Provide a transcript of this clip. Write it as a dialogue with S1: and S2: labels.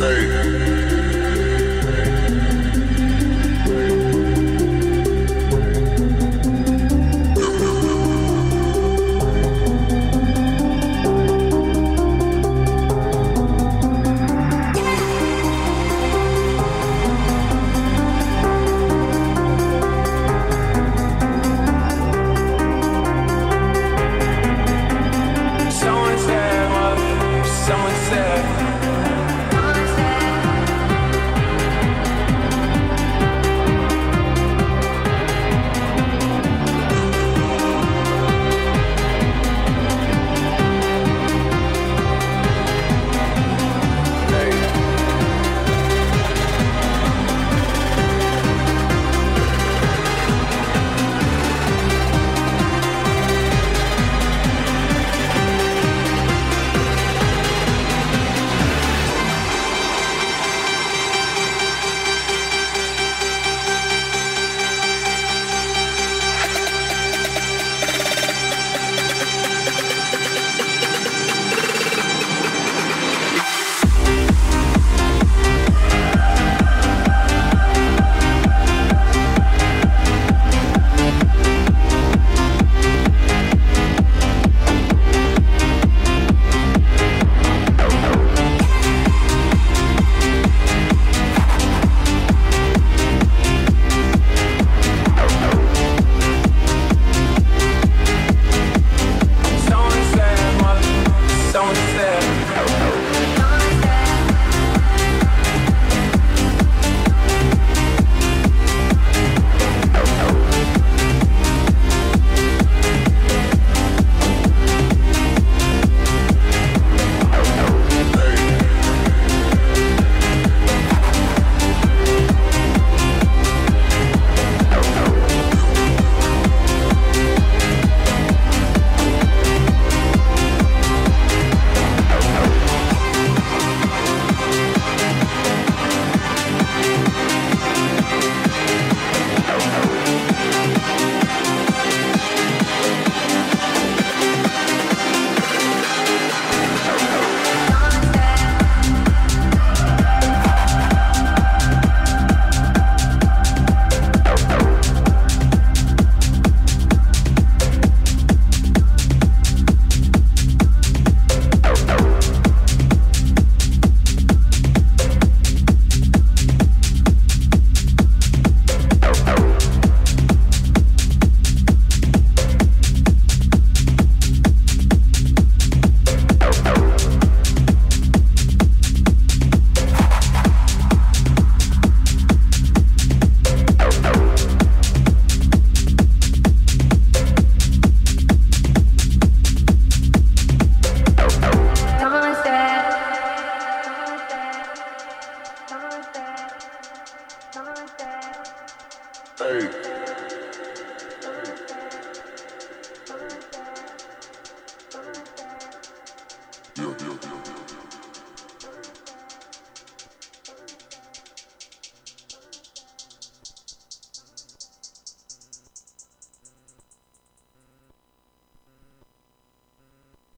S1: Hey.